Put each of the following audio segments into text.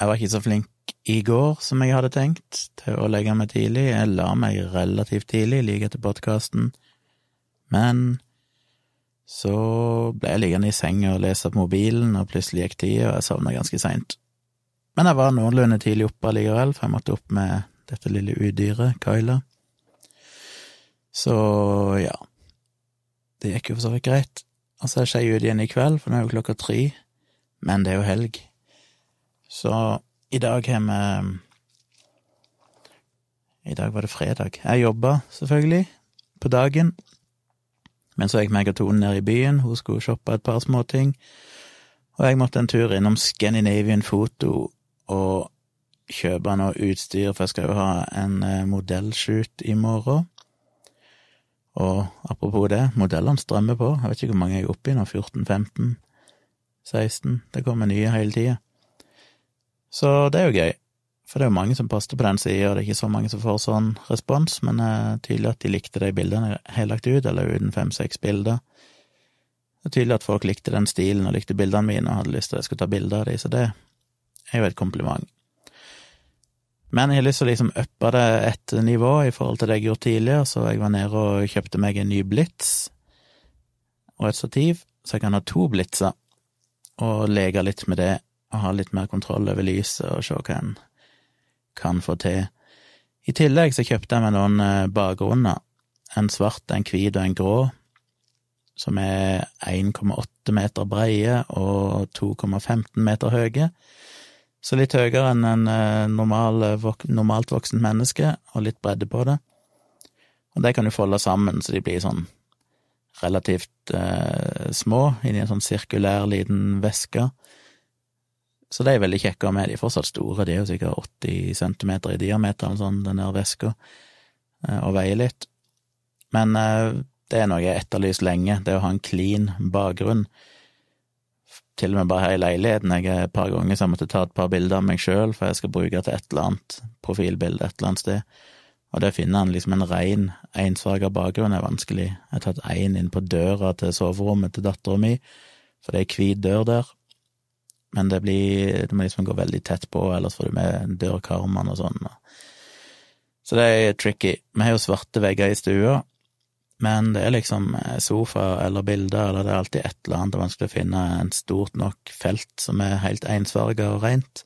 Jeg var ikke så flink i går som jeg hadde tenkt til å legge meg tidlig. Jeg la meg relativt tidlig, like etter podkasten, men så ble jeg liggende i senga og lese på mobilen, og plutselig gikk tida, og jeg sovna ganske seint. Men jeg var noenlunde tidlig oppe allikevel, for jeg måtte opp med dette lille udyret, Kyla. Så ja, det gikk jo for så vidt greit. Og så er jeg ut igjen i kveld, for nå er jo klokka tre, men det er jo helg. Så i dag har vi I dag var det fredag. Jeg jobba, selvfølgelig, på dagen. Men så gikk meg og Tone ned i byen, hun skulle shoppe et par småting. Og jeg måtte en tur innom Scandinavian Photo og kjøpe noe utstyr, for jeg skal jo ha en eh, modellshoot i morgen. Og apropos det, modellene strømmer på. Jeg vet ikke hvor mange jeg er oppe i nå, 14, 15, 16? Det kommer nye hele tida. Så det er jo gøy, for det er jo mange som poster på den sida, og det er ikke så mange som får sånn respons, men det er tydelig at de likte de bildene jeg har lagt ut, eller uten fem-seks bilder. Det er tydelig at folk likte den stilen og likte bildene mine og hadde lyst til at jeg skulle ta bilder av dem, så det er jo et kompliment. Men jeg har lyst til å liksom uppe det et nivå i forhold til det jeg gjorde tidligere, så jeg var nede og kjøpte meg en ny blits og et stativ, så jeg kan ha to blitser, og leke litt med det, ha litt mer kontroll over lyset og se hva en kan få til. I tillegg så kjøpte jeg meg noen eh, bakgrunner, en svart, en hvit og en grå, som er 1,8 meter breie og 2,15 meter høye så litt høyere enn en eh, normal, normalt voksent menneske, og litt bredde på det. Og de kan du folde sammen, så de blir sånn relativt eh, små, inni en sånn sirkulær liten væske. Så de er veldig kjekke å med. De er fortsatt store, de er jo sikkert 80 centimeter i diameter, eller sånn, den der væska, eh, og veier litt. Men eh, det er noe jeg har etterlyst lenge, det å ha en clean bakgrunn til og med bare her i leiligheten. Jeg er et par ganger så jeg måtte ta et par bilder av meg sjøl, for jeg skal bruke til et eller annet profilbilde et eller annet sted. Og der finner han liksom en rein, ensfarga bakgrunn er vanskelig. Jeg har tatt én inn på døra til soverommet til dattera mi, for det er hvit dør der. Men det blir Du må liksom gå veldig tett på, ellers får du med dørkarmene og sånn. Så det er tricky. Vi har jo svarte vegger i stua, men det er liksom eh, sofa eller bilder, eller det er alltid et eller annet, vanskelig å finne en stort nok felt som er helt ensfarga og rent.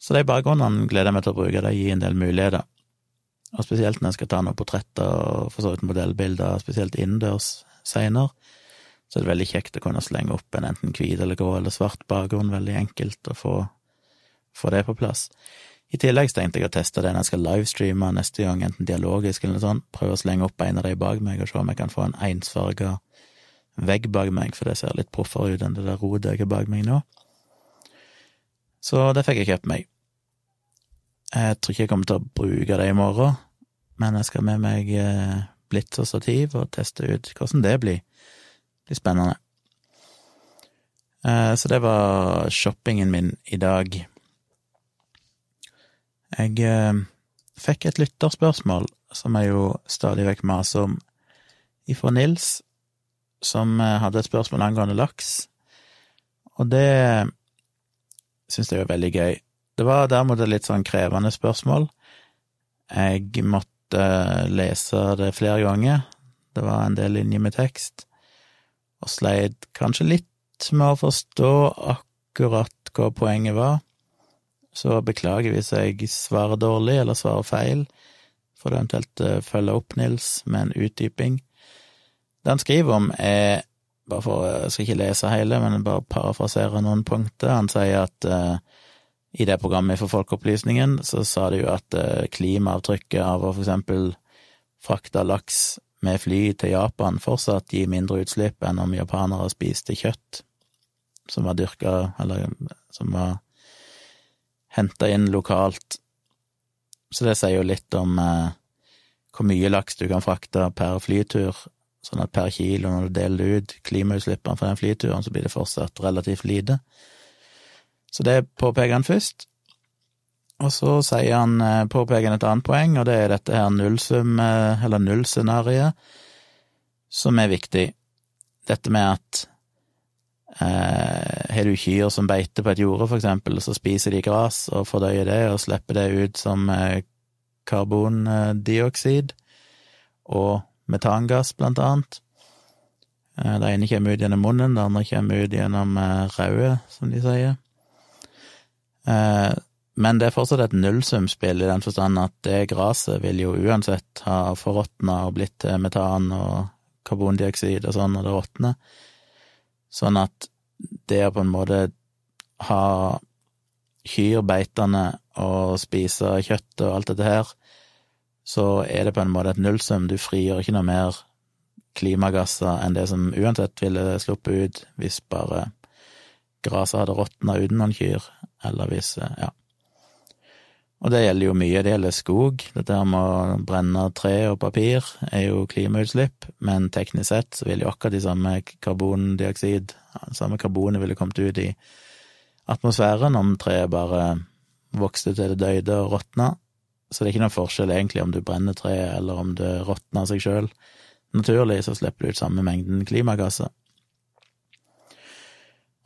Så de bakgrunnene gleder jeg meg til å bruke, det gir en del muligheter. Og spesielt når jeg skal ta noen portretter og for så vidt modellbilder, spesielt innendørs seinere, så er det veldig kjekt å kunne slenge opp en enten hvit eller grå eller svart bakgrunn, veldig enkelt å få, få det på plass. I tillegg tenkte jeg å teste det når jeg skal livestreame neste gang, enten dialogisk eller noe sånt, prøve å slenge opp en av de bak meg og se om jeg kan få en ensfarga vegg bak meg, for det ser litt proffere ut enn det der rodet jeg har bak meg nå. Så det fikk jeg kjøpt meg. Jeg tror ikke jeg kommer til å bruke det i morgen, men jeg skal med meg eh, blitz og stativ og teste ut hvordan det blir. Blir spennende. Eh, så det var shoppingen min i dag. Jeg eh, fikk et lytterspørsmål som jeg jo stadig vekk maser om, ifra Nils, som eh, hadde et spørsmål angående laks, og det syns jeg var veldig gøy. Det var derimot et litt sånn krevende spørsmål. Jeg måtte lese det flere ganger, det var en del linjer med tekst, og sleit kanskje litt med å forstå akkurat hva poenget var så beklager hvis jeg svarer dårlig eller svarer feil. Får du eventuelt eh, følge opp, Nils, med en utdyping. Det han skriver om, er bare for, Jeg skal ikke lese hele, men bare parafrasere noen punkter. Han sier at uh, i det programmet for Folkeopplysningen så sa de jo at uh, klimaavtrykket av å for eksempel frakte laks med fly til Japan fortsatt gir mindre utslipp enn om japanere spiste kjøtt som var dyrka, eller som var henta inn lokalt. Så det sier jo litt om eh, hvor mye laks du kan frakte per flytur, sånn at per kilo når du deler ut klimautslippene fra den flyturen, så blir det fortsatt relativt lite. Så det påpeker han først. Og så sier han, eh, påpeker han et annet poeng, og det er dette her nullsum, eh, eller nullscenarioet, som er viktig. Dette med at eh, har du kyr som beiter på et jorde, for eksempel, så spiser de gras og fordøyer det og slipper det ut som eh, karbondioksid og metangass, blant annet. Eh, det ene kommer ut gjennom munnen, det andre kommer ut gjennom rauet, som de sier. Men det er fortsatt et nullsumspill i den forstand at det gresset vil jo uansett ha forråtna og blitt til metan og karbondioksid og sånn når det råtner. Sånn at det å på en måte ha kyr beitende og spise kjøtt og alt dette her, så er det på en måte et nullsum. Du frigjør ikke noe mer klimagasser enn det som uansett ville sluppet ut hvis bare gresset hadde råtna uten noen kyr, eller hvis Ja. Og det gjelder jo mye, det gjelder skog. Dette med å brenne tre og papir er jo klimautslipp, men teknisk sett så vil jo akkurat de samme karbondioksid, samme karbonet ville kommet ut i atmosfæren om treet bare vokste til det døde og råtna. Så det er ikke noen forskjell egentlig om du brenner treet eller om det råtner seg sjøl. Naturlig så slipper du ut samme mengden klimagasser.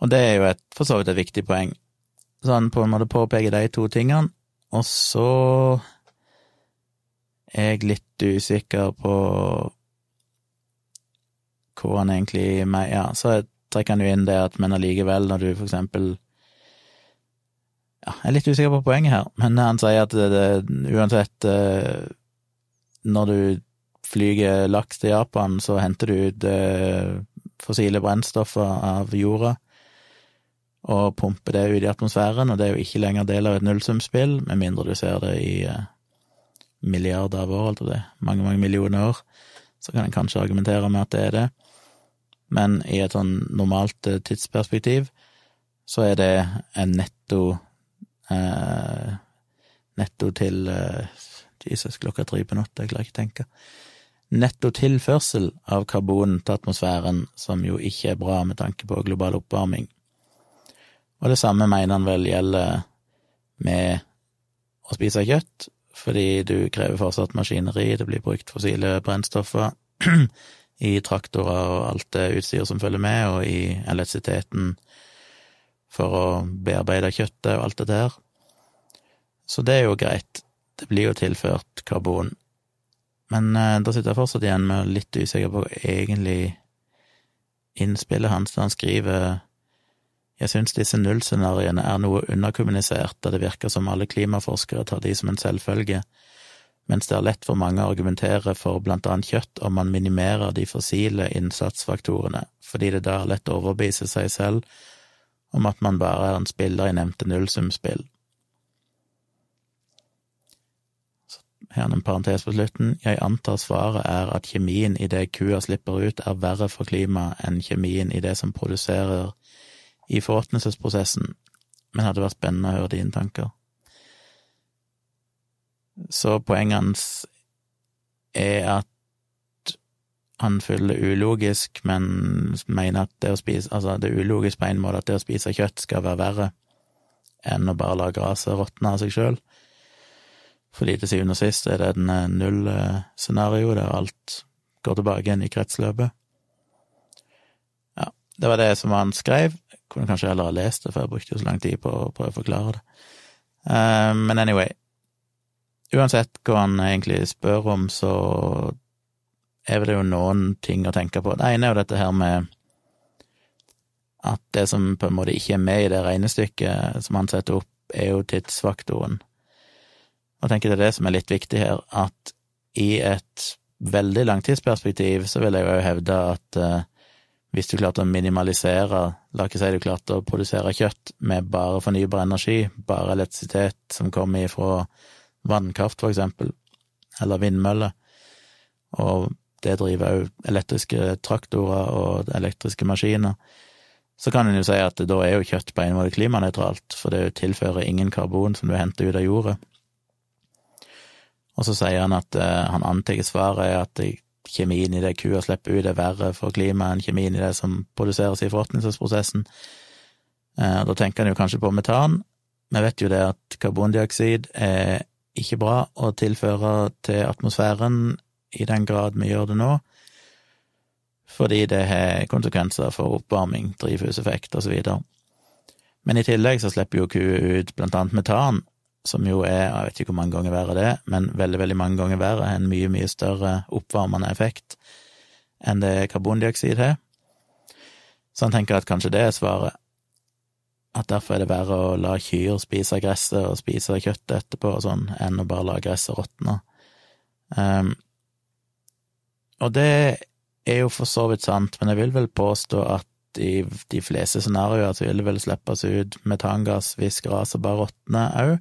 Og det er jo et, for så vidt et viktig poeng. Så han på en måte påpeker de to tingene, og så er jeg litt usikker på hva han egentlig mener Ja, så trekker han jo inn det at men allikevel, når du for eksempel Ja, jeg er litt usikker på poenget her, men han sier at det, det uansett eh, Når du flyger laks til Japan, så henter du ut eh, fossile brennstoffer av jorda og pumper det ut i atmosfæren, og det er jo ikke lenger del av et nullsumspill, med mindre du ser det i eh, milliarder av år, altså det, mange, mange millioner år, så kan en kanskje argumentere med at det er det. Men i et sånn normalt eh, tidsperspektiv så er det en netto eh, Netto til eh, Jesus, klokka tre på natta, jeg klarer ikke å tenke. Netto tilførsel av karbon til atmosfæren, som jo ikke er bra med tanke på global oppvarming. Og det samme mener han vel gjelder med å spise kjøtt, fordi du krever fortsatt maskineri, det blir brukt fossile brennstoffer i traktorer og alt det utstyret som følger med, og i elektrisiteten for å bearbeide kjøttet og alt det der. Så det er jo greit, det blir jo tilført karbon. Men eh, da sitter jeg fortsatt igjen med litt usikker på egentlig innspillet hans da han skriver jeg synes disse nullscenarioene er noe underkommunisert, da det virker som alle klimaforskere tar de som en selvfølge, mens det er lett for mange å argumentere for blant annet kjøtt om man minimerer de fossile innsatsfaktorene, fordi det da er lett å overbevise seg selv om at man bare er en spiller i nevnte nullsumspill. Her er en parentes på slutten. Jeg antar svaret er at kjemien i det kua slipper ut, er verre for klimaet enn kjemien i det som produserer i forråtnelsesprosessen, men hadde vært spennende å høre dine tanker. Så poenget hans er at han føler ulogisk, men mener at det å spise Altså, det er ulogisk på en måte at det å spise kjøtt skal være verre enn å bare la gresset råtne av seg sjøl. Fordi til syvende og sist er det den null-scenario der alt går tilbake igjen i kretsløpet. Ja, det var det som han skrev. Kunne kanskje heller ha lest det, for jeg brukte jo så lang tid på å prøve å forklare det. Uh, men anyway, uansett hva han egentlig spør om, så er det jo noen ting å tenke på. Det ene er jo dette her med at det som på en måte ikke er med i det regnestykket som han setter opp, er jo tidsfaktoren. Og jeg tenker det er det som er litt viktig her, at i et veldig langtidsperspektiv så vil jeg jo hevde at uh, hvis du klarte å minimalisere, la ikke si du klarte å produsere kjøtt med bare fornybar energi, bare elektrisitet som kommer ifra vannkraft, for eksempel, eller vindmøller, og det driver òg elektriske traktorer og elektriske maskiner, så kan en jo si at da er jo kjøtt på en måte klimanøytralt, for det tilfører ingen karbon som du henter ut av jordet. Og så sier han at uh, han antar svaret er at kjemien i det kua slipper ut, er verre for klimaet enn kjemien i det som produseres i forråtnelsesprosessen. Eh, da tenker en jo kanskje på metan. Vi vet jo det at karbondioksid er ikke bra å tilføre til atmosfæren i den grad vi gjør det nå, fordi det har konsekvenser for oppvarming, drivhuseffekt videre. Men i tillegg så slipper jo kuer ut blant annet metan, som jo er, jeg vet ikke hvor mange ganger verre det men veldig, veldig mange ganger verre, en mye, mye større oppvarmende effekt enn det karbondioksid har. Så han tenker at kanskje det er svaret, at derfor er det verre å la kyr spise gresset og spise kjøttet etterpå og sånn, enn å bare la gresset råtne. Um, og det er jo for så vidt sant, men jeg vil vel påstå at i de fleste scenarioer så vil det vel slippes ut metangass hvis gresset bare råtner òg,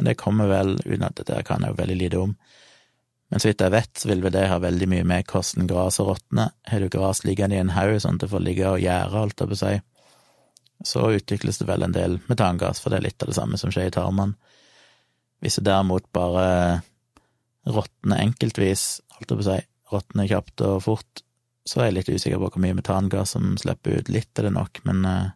men det kommer vel, uten at dette kan jeg jo veldig lite om. Men så vidt jeg vet, så vil vel det ha veldig mye med hvordan gresset råtner. Har du gress liggende i en haug sånn at det får ligge og gjære, holdt jeg på å så utvikles det vel en del metangass, for det er litt av det samme som skjer i tarmene. Hvis det derimot bare råtner enkeltvis, holdt jeg på å si, råtner kjapt og fort, så er jeg litt usikker på hvor mye metangass som slipper ut. Litt er det nok, men uh,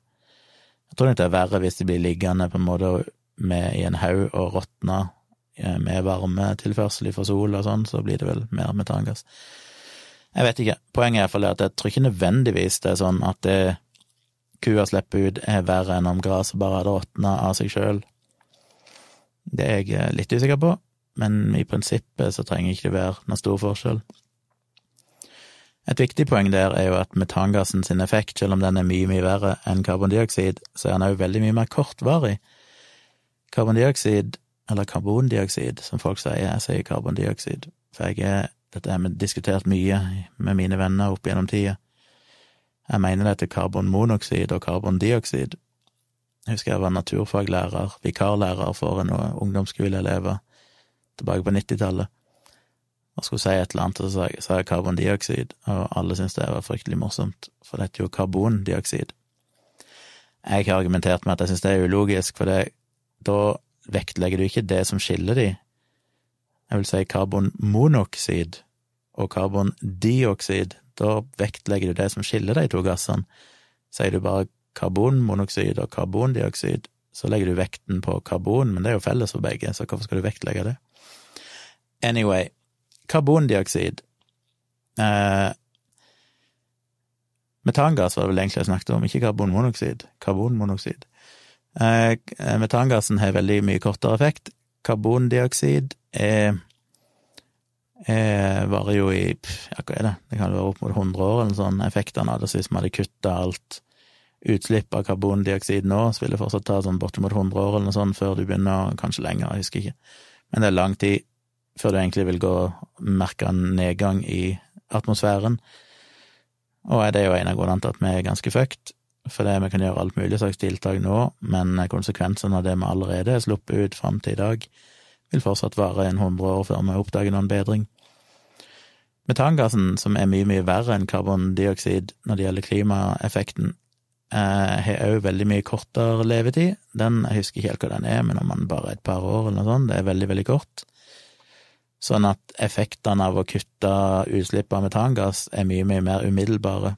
jeg tror nok det er verre hvis de blir liggende på en måte med i en haug og råtne eh, med varmetilførsel fra sol og sånn, så blir det vel mer metangass. Jeg vet ikke. Poenget er iallfall at jeg tror ikke nødvendigvis det er sånn at det kua slipper ut, er verre enn om gresset bare hadde råtna av seg sjøl. Det er jeg eh, litt usikker på, men i prinsippet så trenger ikke det være noen stor forskjell. Et viktig poeng der er jo at metangassen sin effekt, selv om den er mye, mye verre enn karbondioksid, så er den òg veldig mye mer kortvarig. Karbondioksid, eller karbondioksid, som folk sier, jeg sier karbondioksid, for jeg er, dette har vi diskutert mye med mine venner opp gjennom tida. Jeg mener det heter karbonmonoksid og karbondioksid. Jeg husker jeg var naturfaglærer, vikarlærer for en ungdomsskoleelever tilbake på nittitallet og skulle si et eller annet, så sa jeg karbondioksid, og alle syntes det var fryktelig morsomt, for det heter jo karbondioksid. Jeg har argumentert med at jeg synes det er ulogisk, for det, da vektlegger du ikke det som skiller de. Jeg vil si karbonmonoksid og karbondioksid, da vektlegger du det som skiller de to gassene. Sier du bare karbonmonoksid og karbondioksid, så legger du vekten på karbon, men det er jo felles for begge, så hvorfor skal du vektlegge det? Anyway, Karbondioksid eh, Metangass var det vel egentlig jeg snakket om, ikke karbonmonoksid. Karbonmonoksid. Eh, metangassen har veldig mye kortere effekt. Karbondioksid er, er varer jo i ja, hva er det, det kan være opp mot 100 år eller sånn, effektene av det. Så hvis vi hadde kutta alt utslipp av karbondioksid nå, så vil det fortsatt ta sånn bortimot 100 år eller noe sånt før du begynner, kanskje lenger, jeg husker ikke. Men det er lang tid før du egentlig vil gå merke en nedgang i atmosfæren. Og det er jo en av grunnene til at vi er ganske fucked, fordi vi kan gjøre alt mulig slags tiltak nå, men konsekvensene av det vi allerede har sluppet ut fram til i dag, vil fortsatt vare en hundre år før vi oppdager noen bedring. Metangassen, som er mye, mye verre enn karbondioksid når det gjelder klimaeffekten, eh, har òg veldig mye kortere levetid. Den, jeg husker ikke helt hva den er, men om man bare er et par år eller noe sånt, det er veldig, veldig kort sånn at effektene av å kutte utslipp av metangass er mye, mye mer umiddelbare.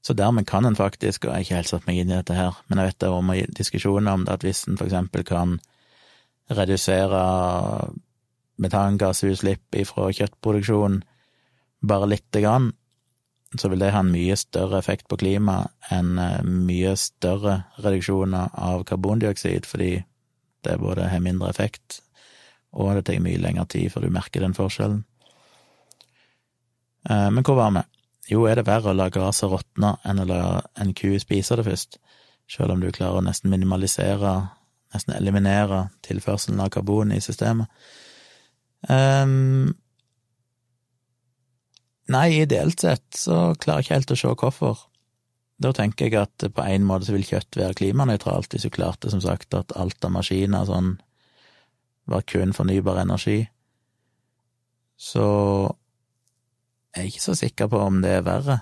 Så dermed kan en faktisk, og jeg har ikke helt satt meg inn i dette her, men jeg vet det om diskusjoner om det, at hvis en for eksempel kan redusere metangassutslipp fra kjøttproduksjon bare lite grann, så vil det ha en mye større effekt på klimaet enn eh, mye større reduksjoner av karbondioksid, fordi det både har mindre effekt og det tar mye lengre tid før du merker den forskjellen. Eh, men hvor var vi? Jo, er det verre å la gresset råtne enn å la en ku spise det først, selv om du klarer å nesten minimalisere, nesten eliminere tilførselen av karbon i systemet? Um, nei, ideelt sett så klarer jeg ikke helt å se hvorfor. Da tenker jeg at på en måte så vil kjøtt være klimanøytralt, hvis du klarte, som sagt, at alt av maskiner sånn var kun fornybar energi, så jeg er ikke så sikker på om det er verre.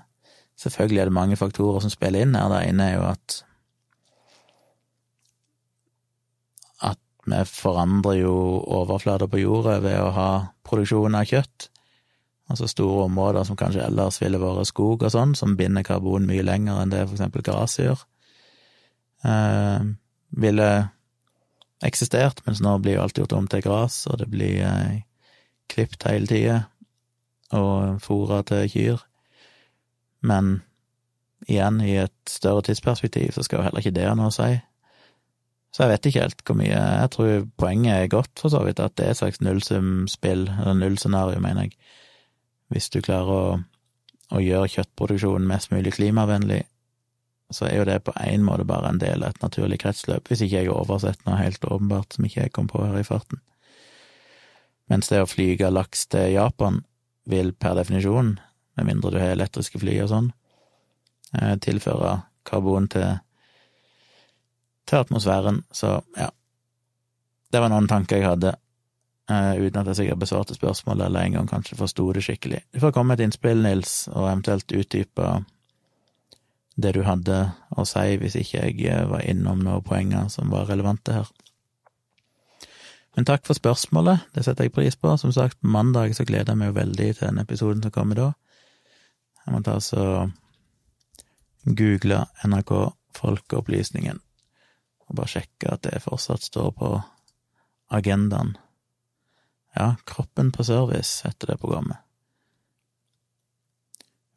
Selvfølgelig er det mange faktorer som spiller inn her. Det ene er jo at at vi forandrer jo overflater på jorda ved å ha produksjon av kjøtt. Altså store områder som kanskje ellers ville vært skog og sånn, som binder karbon mye lenger enn det for eksempel gras gjør. Eh, ville eksistert, mens nå blir jo alt gjort om til gress, og det blir eh, klipt hele tida, og fôra til kyr. Men igjen, i et større tidsperspektiv, så skal jo heller ikke det ha noe å si. Så jeg vet ikke helt hvor mye Jeg tror poenget er godt, for så vidt, at det er et slags nullsumspill, eller nullscenario, mener jeg. Hvis du klarer å, å gjøre kjøttproduksjonen mest mulig klimavennlig, så er jo det på en måte bare en del av et naturlig kretsløp, hvis ikke jeg har oversett noe helt åpenbart som ikke jeg kom på her i farten. Mens det å flyge laks til Japan vil per definisjon, med mindre du har elektriske fly og sånn, eh, tilføre karbon til til atmosfæren, så ja. Det var noen tanker jeg hadde, uh, uten at jeg sikkert besvarte spørsmålet eller en gang kanskje forsto det skikkelig. Du får komme med et innspill, Nils, og eventuelt utdype det du hadde å si, hvis ikke jeg eh, var innom noen poenger som var relevante her. Men takk for spørsmålet, det setter jeg pris på. Som sagt, mandag så gleder jeg meg jo veldig til den episoden som kommer da. Jeg må ta så google NRK Folkeopplysningen og bare sjekke at det fortsatt står på agendaen. Ja, Kroppen på service heter det programmet.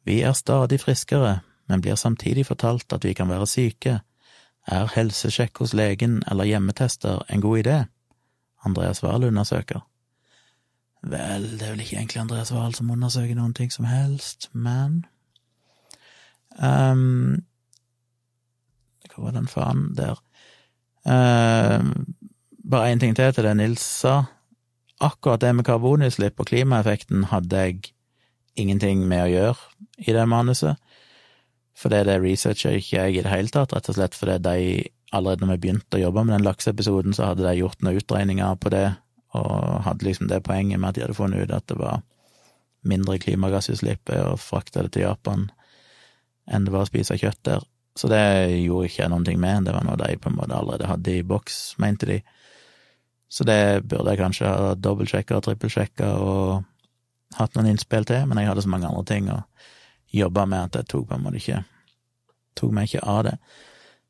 Vi er stadig friskere, men blir samtidig fortalt at vi kan være syke. Er helsesjekk hos legen eller hjemmetester en god idé? Andreas Wahl undersøker. Vel, det er vel ikke egentlig Andreas Wahl som undersøker noen ting som helst, men um, Hva var den faen? Der. Uh, bare én ting til til det Nils sa. Akkurat det med karbonutslipp og klimaeffekten hadde jeg ingenting med å gjøre i det manuset. For det researcher ikke jeg i det hele tatt, rett og slett fordi de allerede når vi begynte å jobbe med den lakseepisoden, så hadde de gjort noen utregninger på det, og hadde liksom det poenget med at de hadde funnet ut at det var mindre klimagassutslipp ved å frakte det til Japan enn det var å spise kjøtt der. Så det gjorde ikke jeg ting med, det var noe de på en måte allerede hadde i boks, mente de. Så det burde jeg kanskje ha dobbeltsjekka og trippelsjekka og hatt noen innspill til, men jeg hadde så mange andre ting å jobbe med at jeg tok på en måte ikke Tok meg ikke av det.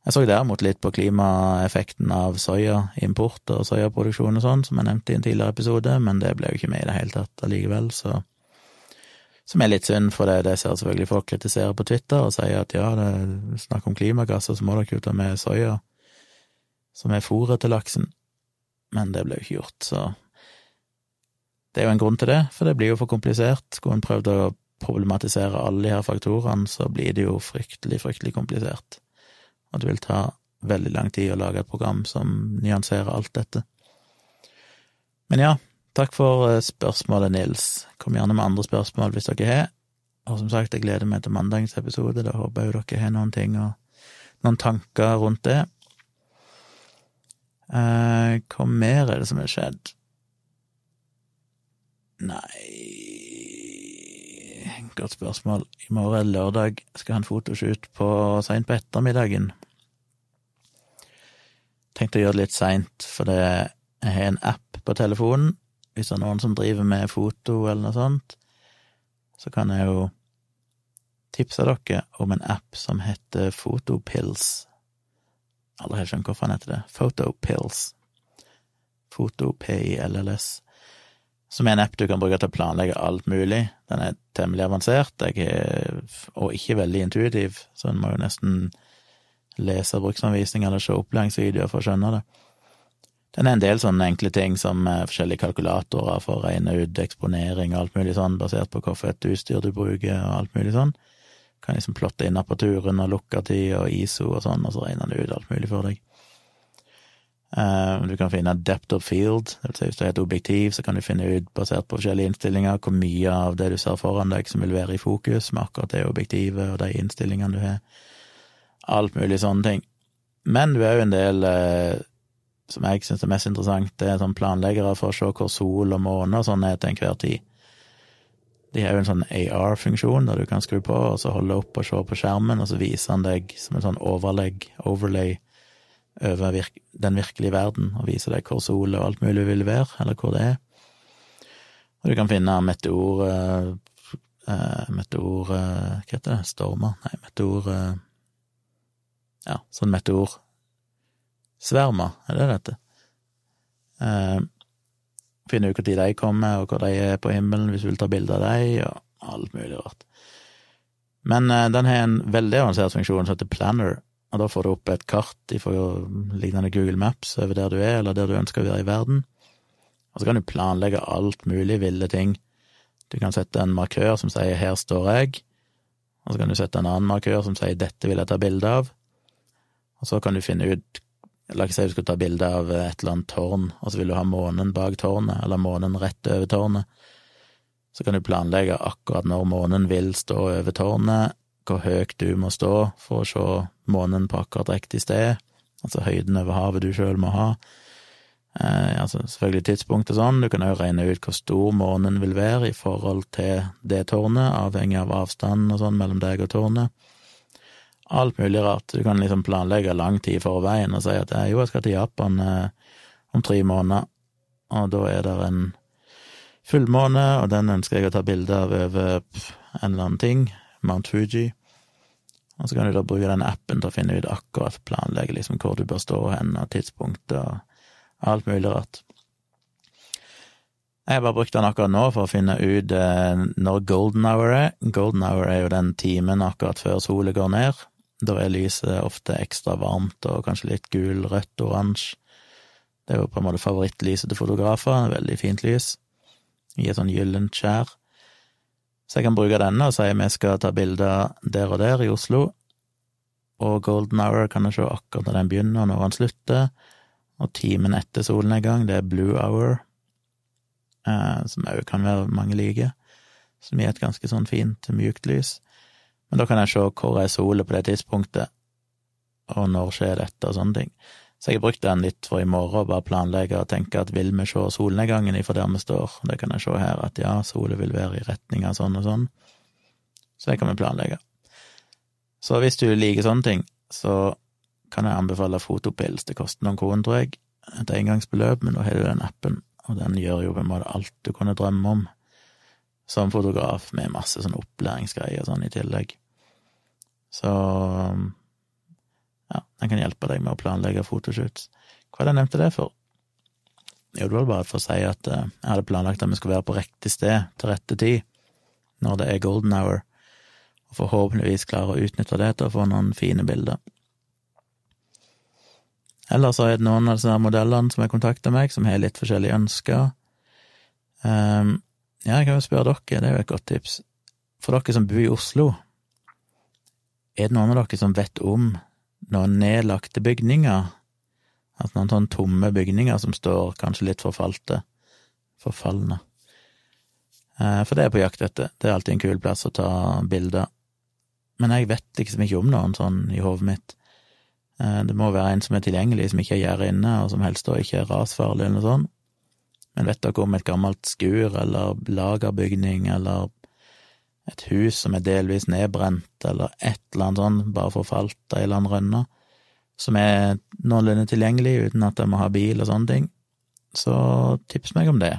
Jeg så derimot litt på klimaeffekten av soyaimport og soyaproduksjon og sånn, som jeg nevnte i en tidligere episode, men det ble jo ikke med i det hele tatt allikevel, så som er litt synd, for det, det ser selvfølgelig folk kritisere på Twitter og sier at ja, det er snakk om klimagasser, så må dere jo ta med soya, som er fôret til laksen. Men det ble jo ikke gjort, så det er jo en grunn til det, for det blir jo for komplisert. Skulle en prøvd å problematisere alle de her faktorene, så blir det jo fryktelig, fryktelig komplisert. Og det vil ta veldig lang tid å lage et program som nyanserer alt dette. Men ja, Takk for eh, spørsmålet, Nils. Kom gjerne med andre spørsmål hvis dere har. Og som sagt, jeg gleder meg til mandagens episode. Da håper jeg jo dere har noen ting og noen tanker rundt det. Eh, hva mer er det som har skjedd? Nei Godt spørsmål. I morgen er lørdag. Skal ha en fotoshoot på seint på ettermiddagen. Tenkte å gjøre det litt seint, for jeg har en app på telefonen hvis det er noen som driver med foto eller noe sånt, så kan jeg jo tipse dere om en app som heter Photopills. Aldri helt skjønt hvorfor han heter det. Photopills. Foto-PILLS. Som er en app du kan bruke til å planlegge alt mulig. Den er temmelig avansert, er, og ikke veldig intuitiv, så en må jo nesten lese bruksanvisning eller se opplæringsvideoer for å skjønne det. Den er en del sånne enkle ting som eh, forskjellige kalkulatorer for å regne ut eksponering og alt mulig sånn, basert på hvilket utstyr du bruker og alt mulig sånn. Du kan liksom plotte inn apparaturen og lukketid og ISO og sånn, og så regner det ut alt mulig for deg. Uh, du kan finne depth of field, vil si hvis du har et objektiv, så kan du finne ut, basert på forskjellige innstillinger, hvor mye av det du ser foran deg som vil være i fokus med akkurat det objektivet og de innstillingene du har. Alt mulig sånne ting. Men du er jo en del eh, som jeg syns er mest interessant, det er sånn planleggere for å se hvor sol og måne og sånn er til enhver tid. De har jo en sånn AR-funksjon der du kan skru på og så holde opp og se på skjermen, og så viser han deg som en sånn overlegg, overlay, over virk den virkelige verden, og viser deg hvor sol og alt mulig vil være, eller hvor det er. Og du kan finne meteor uh, Meteor uh, Hva heter det? Stormer? Nei, meteor uh, Ja, sånn meteor Svermer, er det dette? Eh, finne ut når de kommer, og hvor de er på himmelen, hvis du vil ta bilde av dem, og alt mulig rart. Men eh, den har en veldig avansert funksjon som heter Planner, og da får du opp et kart ifra lignende Google Maps over der du er, eller der du ønsker å være i verden. Og så kan du planlegge alt mulig ville ting. Du kan sette en markør som sier 'her står jeg', og så kan du sette en annen markør som sier 'dette vil jeg ta bilde av', og så kan du finne ut La oss si du skal ta bilde av et eller annet tårn, og så vil du ha månen bak tårnet, eller månen rett over tårnet. Så kan du planlegge akkurat når månen vil stå over tårnet, hvor høyt du må stå for å se månen på akkurat riktig sted, altså høyden over havet du sjøl må ha. Eh, altså selvfølgelig tidspunkt og sånn, du kan òg regne ut hvor stor månen vil være i forhold til det tårnet, avhengig av avstanden og sånn mellom deg og tårnet. Alt mulig rart. Du kan liksom planlegge lang tid i forveien og si at jo, jeg skal til Japan eh, om tre måneder, og da er det en fullmåne, og den ønsker jeg å ta bilde av over en eller annen ting, Mount Fuji. Og så kan du da bruke den appen til å finne ut akkurat, planlegge liksom hvor du bør stå hen, og tidspunktet og alt mulig rart. Jeg har bare brukt den akkurat nå for å finne ut eh, når golden hour er. Golden hour er jo den timen akkurat før solen går ned. Da er lyset ofte ekstra varmt og kanskje litt gul, rødt, oransje. Det er jo på en måte favorittlyset til fotografer, veldig fint lys, i et sånn gyllent skjær. Så jeg kan bruke denne og si at vi skal ta bilder der og der i Oslo, og golden hour kan jeg se akkurat når den begynner og når den slutter, og timen etter solnedgang, det er blue hour, eh, som òg kan være mange like, som gir et ganske sånn fint, mykt lys. Men da kan jeg se hvor er sola på det tidspunktet, og når skjer dette, og sånne ting. Så jeg har brukt den litt for i morgen, bare planlegge og tenke at vil vi se solnedgangen ifra der vi står? Det kan jeg se her, at ja, sola vil være i retning av sånn og sånn. Så det kan vi planlegge. Så hvis du liker sånne ting, så kan jeg anbefale Fotopils. Det koster noen kroner, tror jeg, et engangsbeløp, men nå har du den appen, og den gjør jo på en måte alt du kunne drømme om som fotograf, med masse sånn opplæringsgreier sånn i tillegg. Så ja, den kan hjelpe deg med å planlegge fotoshoots. Hva er det jeg nevnte det for? Jo, det var bare for å si at eh, jeg hadde planlagt at vi skulle være på riktig sted til rette tid når det er golden hour, og forhåpentligvis klare å utnytte det til å få noen fine bilder. Eller så er det noen av disse modellene som har kontakta meg, som har litt forskjellige ønsker. Um, ja, jeg kan jo spørre dere, det er jo et godt tips. For dere som bor i Oslo, er det noen av dere som vet om noen nedlagte bygninger? Altså noen sånne tomme bygninger som står kanskje litt forfalte, forfalne. Uh, for det er på jakt etter, det er alltid en kul plass å ta bilder. Men jeg vet liksom ikke om noen sånn i hodet mitt. Eh, det må være en som er tilgjengelig, som ikke er gjerdet inne, og som helst da ikke er rasfarlig eller noe sånt. Men vet dere om et gammelt skur eller lagerbygning eller et hus som er delvis nedbrent, eller et eller annet sånt, bare forfalt av ei eller annen rønne, som er noenlunde tilgjengelig uten at jeg må ha bil og sånne ting, så tips meg om det.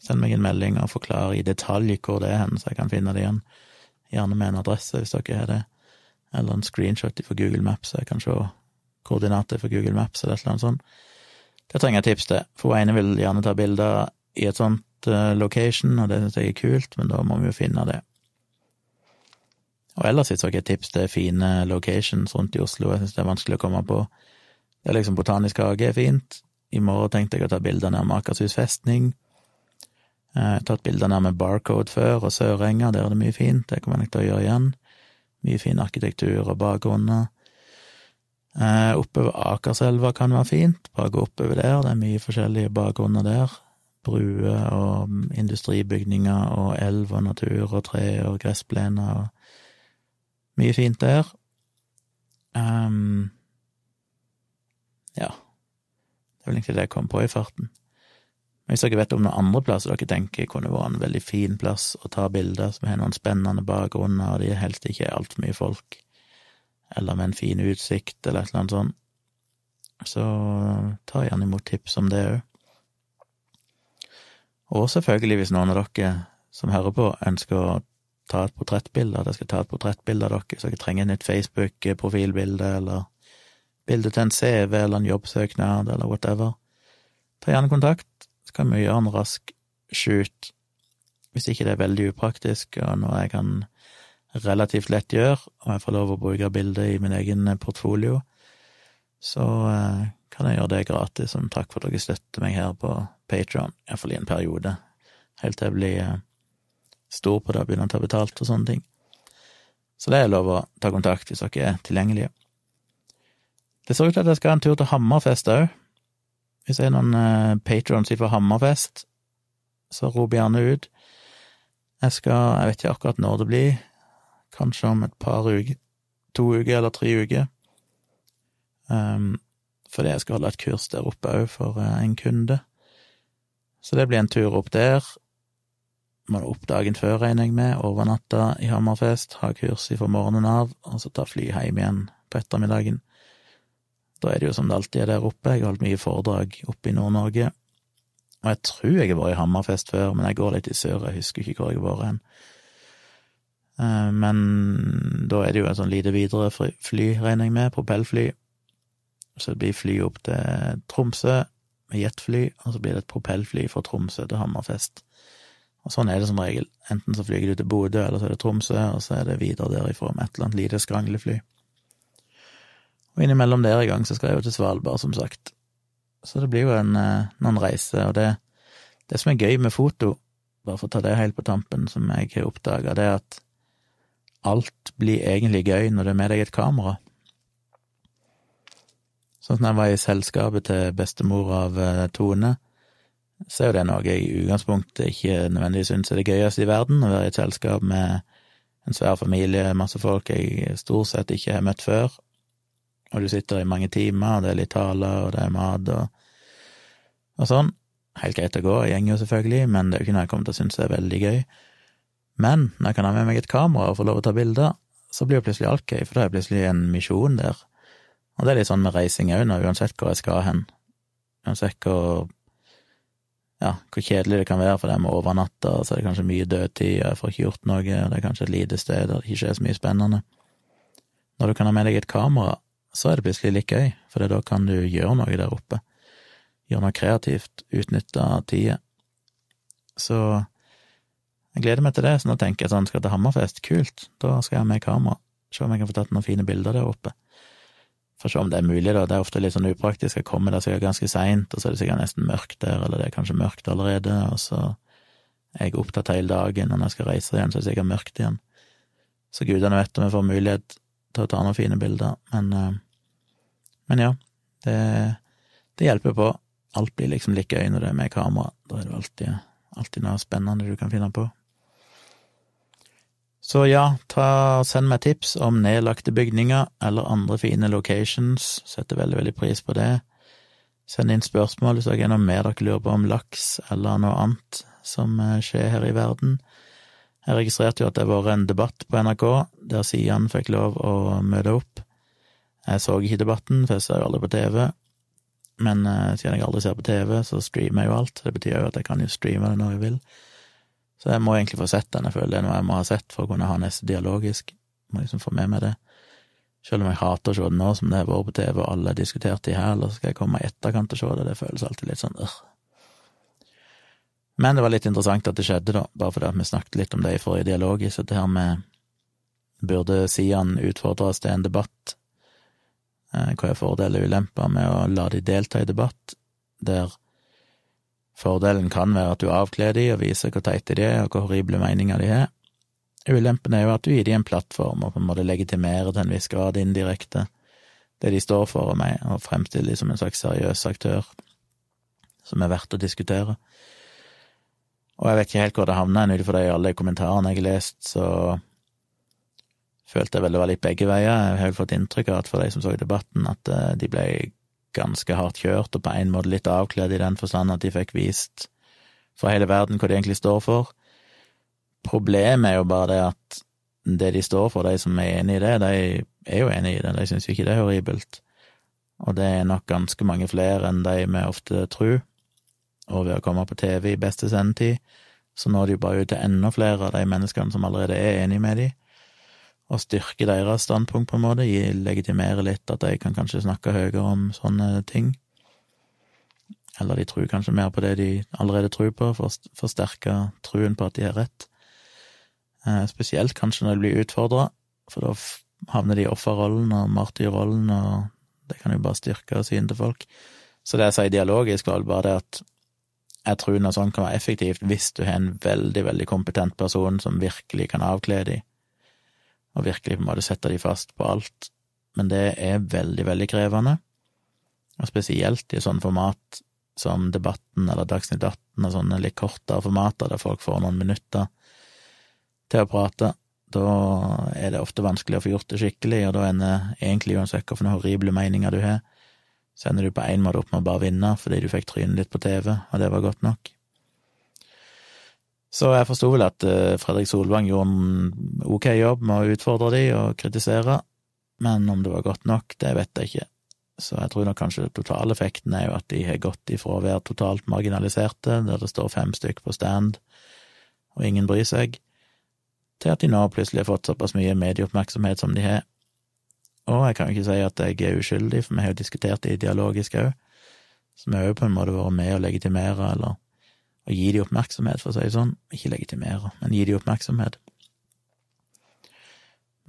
Send meg en melding og forklar i detalj hvor det er hen, så jeg kan finne det igjen. Gjerne med en adresse, hvis dere har det eller en screenshot fra Google Maps, så jeg kan se koordinater fra Google Maps eller et eller annet sånt. Det trenger jeg tips til, for hun ene vil gjerne ta bilder i et sånt location, og det synes jeg er kult, men da må vi jo finne det. Og ellers synes jeg et tips til fine locations rundt i Oslo, jeg synes det er vanskelig å komme på. Det er liksom Botanisk hage er fint. I morgen tenkte jeg å ta bilder nær Akershus festning. Jeg har tatt bilder nær med Barcode før, og Sørenga, der er det mye fint, det kommer jeg til å gjøre igjen. Mye fin arkitektur og bakgrunner. Eh, oppover Akerselva kan være fint, bare gå oppover der, det er mye forskjellige bakgrunner der. Bruer og industribygninger og elv og natur og tre og gressplener og mye fint der. Um, ja, det er vel egentlig det jeg kom på i farten. Hvis dere vet om noen andre plasser dere tenker kunne vært en veldig fin plass å ta bilder, som har noen spennende bakgrunner, og de er helst ikke altfor mye folk, eller med en fin utsikt, eller et eller annet sånt, så ta gjerne imot tips om det òg. Og selvfølgelig, hvis noen av dere som hører på, ønsker å ta et portrettbilde, at jeg skal ta et portrettbilde av dere, så dere trenger et nytt Facebook-profilbilde, eller bilde til en CV eller en jobbsøknad, eller whatever, ta gjerne kontakt så kan vi gjøre en rask shoot, hvis ikke det er veldig upraktisk, og noe jeg kan relativt lett gjøre, og jeg får lov å bruke bildet i min egen portfolio, så eh, kan jeg gjøre det gratis som takk for at dere støtter meg her på Patron, iallfall i en periode, helt til jeg blir eh, stor på det og begynner å ta betalt og sånne ting. Så det er lov å ta kontakt hvis dere er tilgjengelige. Det ser ut til at jeg skal ha en tur til Hammerfest òg. Hvis det er noen eh, patrons fra Hammerfest, så rop gjerne ut. Jeg skal, jeg vet ikke akkurat når det blir, kanskje om et par uker, to uker eller tre uker. Um, fordi jeg skal holde et kurs der oppe òg for eh, en kunde. Så det blir en tur opp der. Må opp dagen før, regner jeg med, overnatta i Hammerfest, ha kurs fra morgenen av, og så ta fly hjem igjen på ettermiddagen. Da er det jo som det alltid er der oppe, jeg har holdt mye foredrag oppe i Nord-Norge. Og jeg tror jeg har vært i Hammerfest før, men jeg går litt i sør, jeg husker ikke hvor jeg har vært hen. Eh, men da er det jo et sånn lite videre fly, regner jeg med, propellfly, så det blir fly opp til Tromsø med jetfly, og så blir det et propellfly fra Tromsø til Hammerfest. Og sånn er det som regel. Enten så flyger du til Bodø, eller så er det Tromsø, og så er det videre derifra med et eller annet lite skranglefly. Og innimellom der i gang så skal jeg jo til Svalbard, som sagt. Så det blir jo en, eh, noen reiser, og det, det som er gøy med foto, bare for å ta det helt på tampen, som jeg har oppdaga, det er at alt blir egentlig gøy når du er med deg et kamera. Sånn som jeg var i selskapet til bestemor av eh, Tone, så er jo det noe jeg i utgangspunktet ikke nødvendigvis syns er det gøyeste i verden, å være i et selskap med en svær familie, masse folk jeg stort sett ikke har møtt før, og du sitter i mange timer, og det er litt taler, og det er mat og, og sånn. Helt greit å gå, jeg går jo selvfølgelig, men det er jo ikke noe jeg kommer til å synes er veldig gøy. Men når jeg kan ha med meg et kamera og få lov å ta bilder, så blir jo plutselig alt gøy, for da er det plutselig en misjon der og det er litt sånn med reising òg, uansett hvor jeg skal hen. Uansett hvor ja, hvor kjedelig det kan være for dem å overnatte, så er det kanskje mye dødtid, og jeg får ikke gjort noe, og det er kanskje et lite sted der det ikke er så mye spennende. Når du kan ha med deg et kamera, så er det plutselig litt gøy, for da kan du gjøre noe der oppe. Gjøre noe kreativt, utnytte tida. Så jeg gleder meg til det, så nå tenker jeg sånn, skal til Hammerfest, kult, da skal jeg ha med kamera, se om jeg kan få tatt noen fine bilder der oppe. Får se om det er mulig, da. Det er ofte litt sånn upraktisk. Jeg kommer der sikkert ganske seint, og så er det sikkert nesten mørkt der, eller det er kanskje mørkt allerede, og så er jeg opptatt hele dagen, og når jeg skal reise igjen, så er det sikkert mørkt igjen. Så gudene vet om jeg får mulighet til å ta noen fine bilder, men, eh, men ja, det, det hjelper på. Alt blir liksom like gøy når det er med kamera. Da er det alltid, alltid noe spennende du kan finne på. Så ja, ta, send meg tips om nedlagte bygninger eller andre fine locations, setter veldig, veldig pris på det. Send inn spørsmål hvis dere er noe mer dere lurer på om laks eller noe annet som eh, skjer her i verden. Jeg registrerte jo at det har vært en debatt på NRK der Sian fikk lov å møte opp. Jeg så ikke debatten, for jeg ser jo aldri på TV. Men uh, siden jeg aldri ser på TV, så streamer jeg jo alt. Det betyr jo at jeg kan jo streame det når jeg vil. Så jeg må egentlig få sett den, jeg føler det er noe jeg må ha sett for å kunne ha neste dialogisk. Må liksom få med meg det. Selv om jeg hater å se det nå som det har vært på TV og alle har diskutert det her, eller skal jeg komme i etterkant og se det, det føles alltid litt sånn øh. Men det var litt interessant at det skjedde, da, bare fordi vi snakket litt om det i forrige dialogisk, så det her med burde Sian utfordres til en debatt, eh, hva er fordeler og ulemper med å la de delta i debatt, der Fordelen kan være at du avkler de og viser hvor teite de er, og hvor horrible meninger de har. Ulempen er jo at du gir de en plattform og på en måte legitimerer til en viss grad indirekte det de står for, og, meg, og fremstiller de som en slags seriøs aktør som er verdt å diskutere. Og jeg vet ikke helt hvor det havna, ut ifra alle kommentarene jeg har lest, så følte jeg vel det var litt begge veier. Jeg har jo fått inntrykk av at for de som så debatten, at eh, de ble ganske hardt kjørt, og på en måte litt avkledd i den forstand at de fikk vist for hele verden hva de egentlig står for. Problemet er jo bare det at det de står for, de som er enig i det, de er jo enig i det, de syns jo ikke det er horribelt. Og det er nok ganske mange flere enn de vi ofte tror. Og ved å komme på TV i beste sendetid, så når de jo bare ut til enda flere av de menneskene som allerede er enig med de og styrke deres standpunkt, på en måte, legitimere litt at de kan kanskje snakke høyere om sånne ting. Eller de tror kanskje mer på det de allerede tror på, for å forsterke truen på at de har rett. Eh, spesielt kanskje når de blir utfordra, for da havner de i offerrollen og martyrrollen, og det kan jo bare styrke synet til folk. Så det jeg sier dialogisk, var bare det at jeg tror noe sånt kan være effektivt hvis du har en veldig, veldig kompetent person som virkelig kan avkle de, og virkelig på en måte sette de fast på alt. Men det er veldig, veldig krevende, og spesielt i sånn format som Debatten eller Dagsnytt 18 og sånne litt kortere formater der folk får noen minutter til å prate. Da er det ofte vanskelig å få gjort det skikkelig, og da ender egentlig uansett hvilke horrible meninger du har, så ender du på en måte opp med å bare vinne fordi du fikk trynet ditt på TV, og det var godt nok. Så jeg forsto vel at eh, Fredrik Solvang gjorde en ok jobb med å utfordre de og kritisere, men om det var godt nok, det vet jeg ikke. Så jeg tror nok kanskje totaleffekten er jo at de har gått ifra å være totalt marginaliserte, der det står fem stykk på stand og ingen bryr seg, til at de nå plutselig har fått såpass mye medieoppmerksomhet som de har, og jeg kan jo ikke si at jeg er uskyldig, for vi har jo diskutert det dialogisk òg, så vi har jo på en måte vært med å legitimere, eller å gi de oppmerksomhet, for å si det sånn. Ikke legitimere, men gi de oppmerksomhet.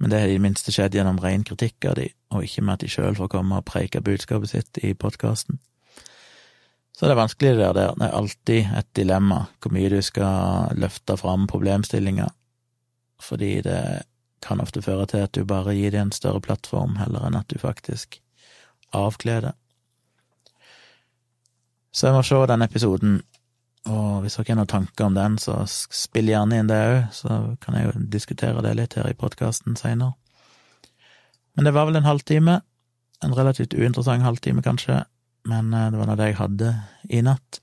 Men det har i det minste skjedd gjennom ren kritikk av de, og ikke med at de sjøl får komme og preike budskapet sitt i podkasten. Så det er vanskelig det der. Det er alltid et dilemma hvor mye du skal løfte fram problemstillinger, fordi det kan ofte føre til at du bare gir dem en større plattform, heller enn at du faktisk avkler det. Så jeg må se den episoden, og hvis dere har noen tanker om den, så spill gjerne inn det òg, så kan jeg jo diskutere det litt her i podkasten seinere. Men det var vel en halvtime, en relativt uinteressant halvtime, kanskje, men eh, det var nå det jeg hadde i natt.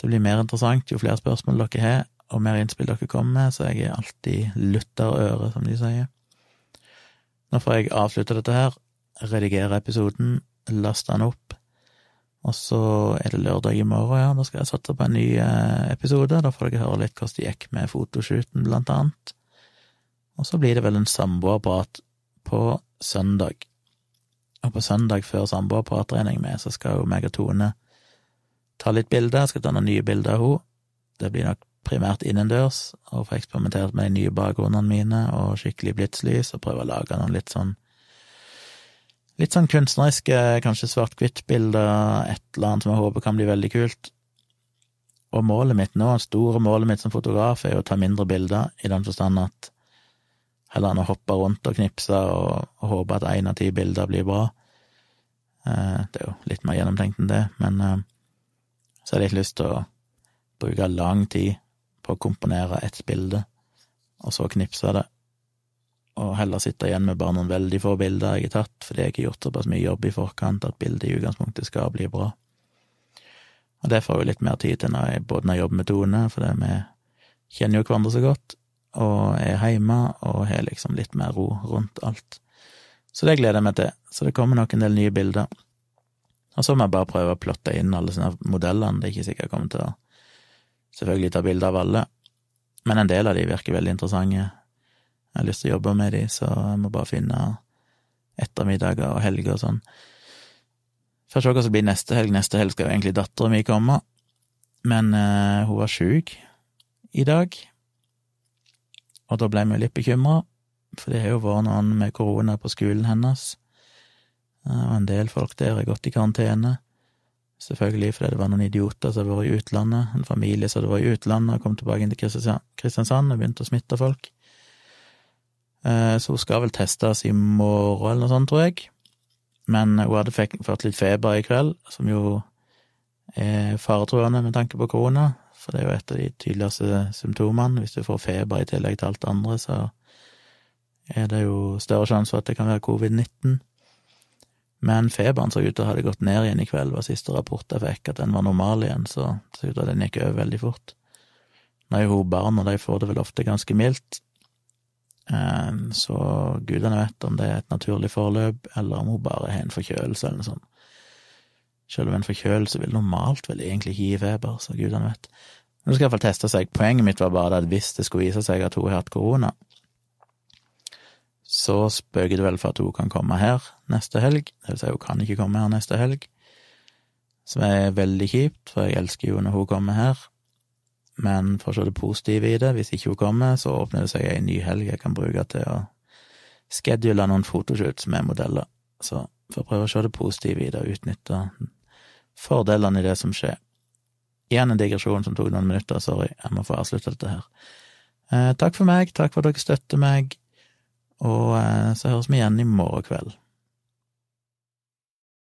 Det blir mer interessant jo flere spørsmål dere har, og mer innspill dere kommer med, så jeg er alltid lytterøre, som de sier. Nå får jeg avslutte dette her, redigere episoden, laste den opp, og så er det lørdag i morgen, ja, da skal jeg satse på en ny eh, episode, da får dere høre litt hvordan det gikk med fotoshooten, blant annet. Og så blir det vel en samboerprat på søndag. Og på søndag før samboerprat, med, så skal jo meg og Tone ta litt bilder, jeg skal ta noen nye bilder av henne. Det blir nok primært innendørs, og få eksperimentert med de nye bakgrunnene mine og skikkelig blitslys, og prøve å lage noen litt sånn litt sånn kunstneriske, kanskje svart-hvitt-bilder, et eller annet som jeg håper kan bli veldig kult. Og målet mitt nå, store målet mitt som fotograf, er å ta mindre bilder, i den forstand at heller enn å hoppe rundt og knipse og, og håpe at én av ti bilder blir bra. Eh, det er jo litt mer gjennomtenkt enn det, men eh, så har jeg litt lyst til å bruke lang tid på å komponere ett bilde, og så knipse det, og heller sitte igjen med bare noen veldig få bilder jeg har tatt, fordi jeg har gjort såpass mye jobb i forkant at bildet i utgangspunktet skal bli bra. Og det får jeg litt mer tid til når jeg, både når jeg jobber med Tone, for vi kjenner jo hverandre så godt, og er hjemme og har liksom litt mer ro rundt alt. Så det gleder jeg meg til. Så det kommer nok en del nye bilder. Og så må jeg bare prøve å plotte inn alle sånne modellene. Det er ikke sikkert jeg kommer til å selvfølgelig ta bilde av alle, men en del av de virker veldig interessante. Jeg har lyst til å jobbe med de, så jeg må bare finne ettermiddager og helger og sånn. Får se hva som blir neste helg. Neste helg skal jo egentlig dattera mi komme, men uh, hun var sjuk i dag, og da ble vi litt bekymra, for det har jo vært noen med korona på skolen hennes, og en del folk der har gått i karantene. Selvfølgelig fordi det var noen idioter som hadde vært i utlandet, en familie som hadde vært i utlandet og kom tilbake inn til Kristiansand og begynte å smitte folk. Eh, så hun skal vel testes i morgen eller noe sånt, tror jeg. Men hun hadde fått litt feber i kveld, som jo er faretruende med tanke på korona, for det er jo et av de tydeligste symptomene. Hvis du får feber i tillegg til alt det andre, så er det jo større sjanse for at det kan være covid-19. Men feberen så ut til å ha gått ned igjen i kveld, var siste rapport jeg fikk, at den var normal igjen, så det så ut til at den gikk over veldig fort. Nå er jo hun barn, og de får det vel ofte ganske mildt, så gudene vet om det er et naturlig forløp, eller om hun bare har en forkjølelse eller noe sånt. Selv om en forkjølelse vil normalt vel egentlig ikke gi feber, så gudene vet. Men hun skal iallfall teste seg. Poenget mitt var bare at hvis det skulle vise seg at hun har hatt korona, så spøker det vel for at hun kan komme her neste helg. Det vil si, hun kan ikke komme her neste helg, som er veldig kjipt, for jeg elsker jo når hun kommer her. Men for å se det positive i det, hvis ikke hun kommer, så åpner det seg ei ny helg jeg kan bruke til å skedule noen fotoshoots med modeller. Så får prøve å se det positive i det og utnytte fordelene i det som skjer. Igjen en digresjon som tok noen minutter, sorry, jeg må få avslutte dette her. Eh, takk for meg, takk for at dere støtter meg, og eh, så høres vi igjen i morgen kveld.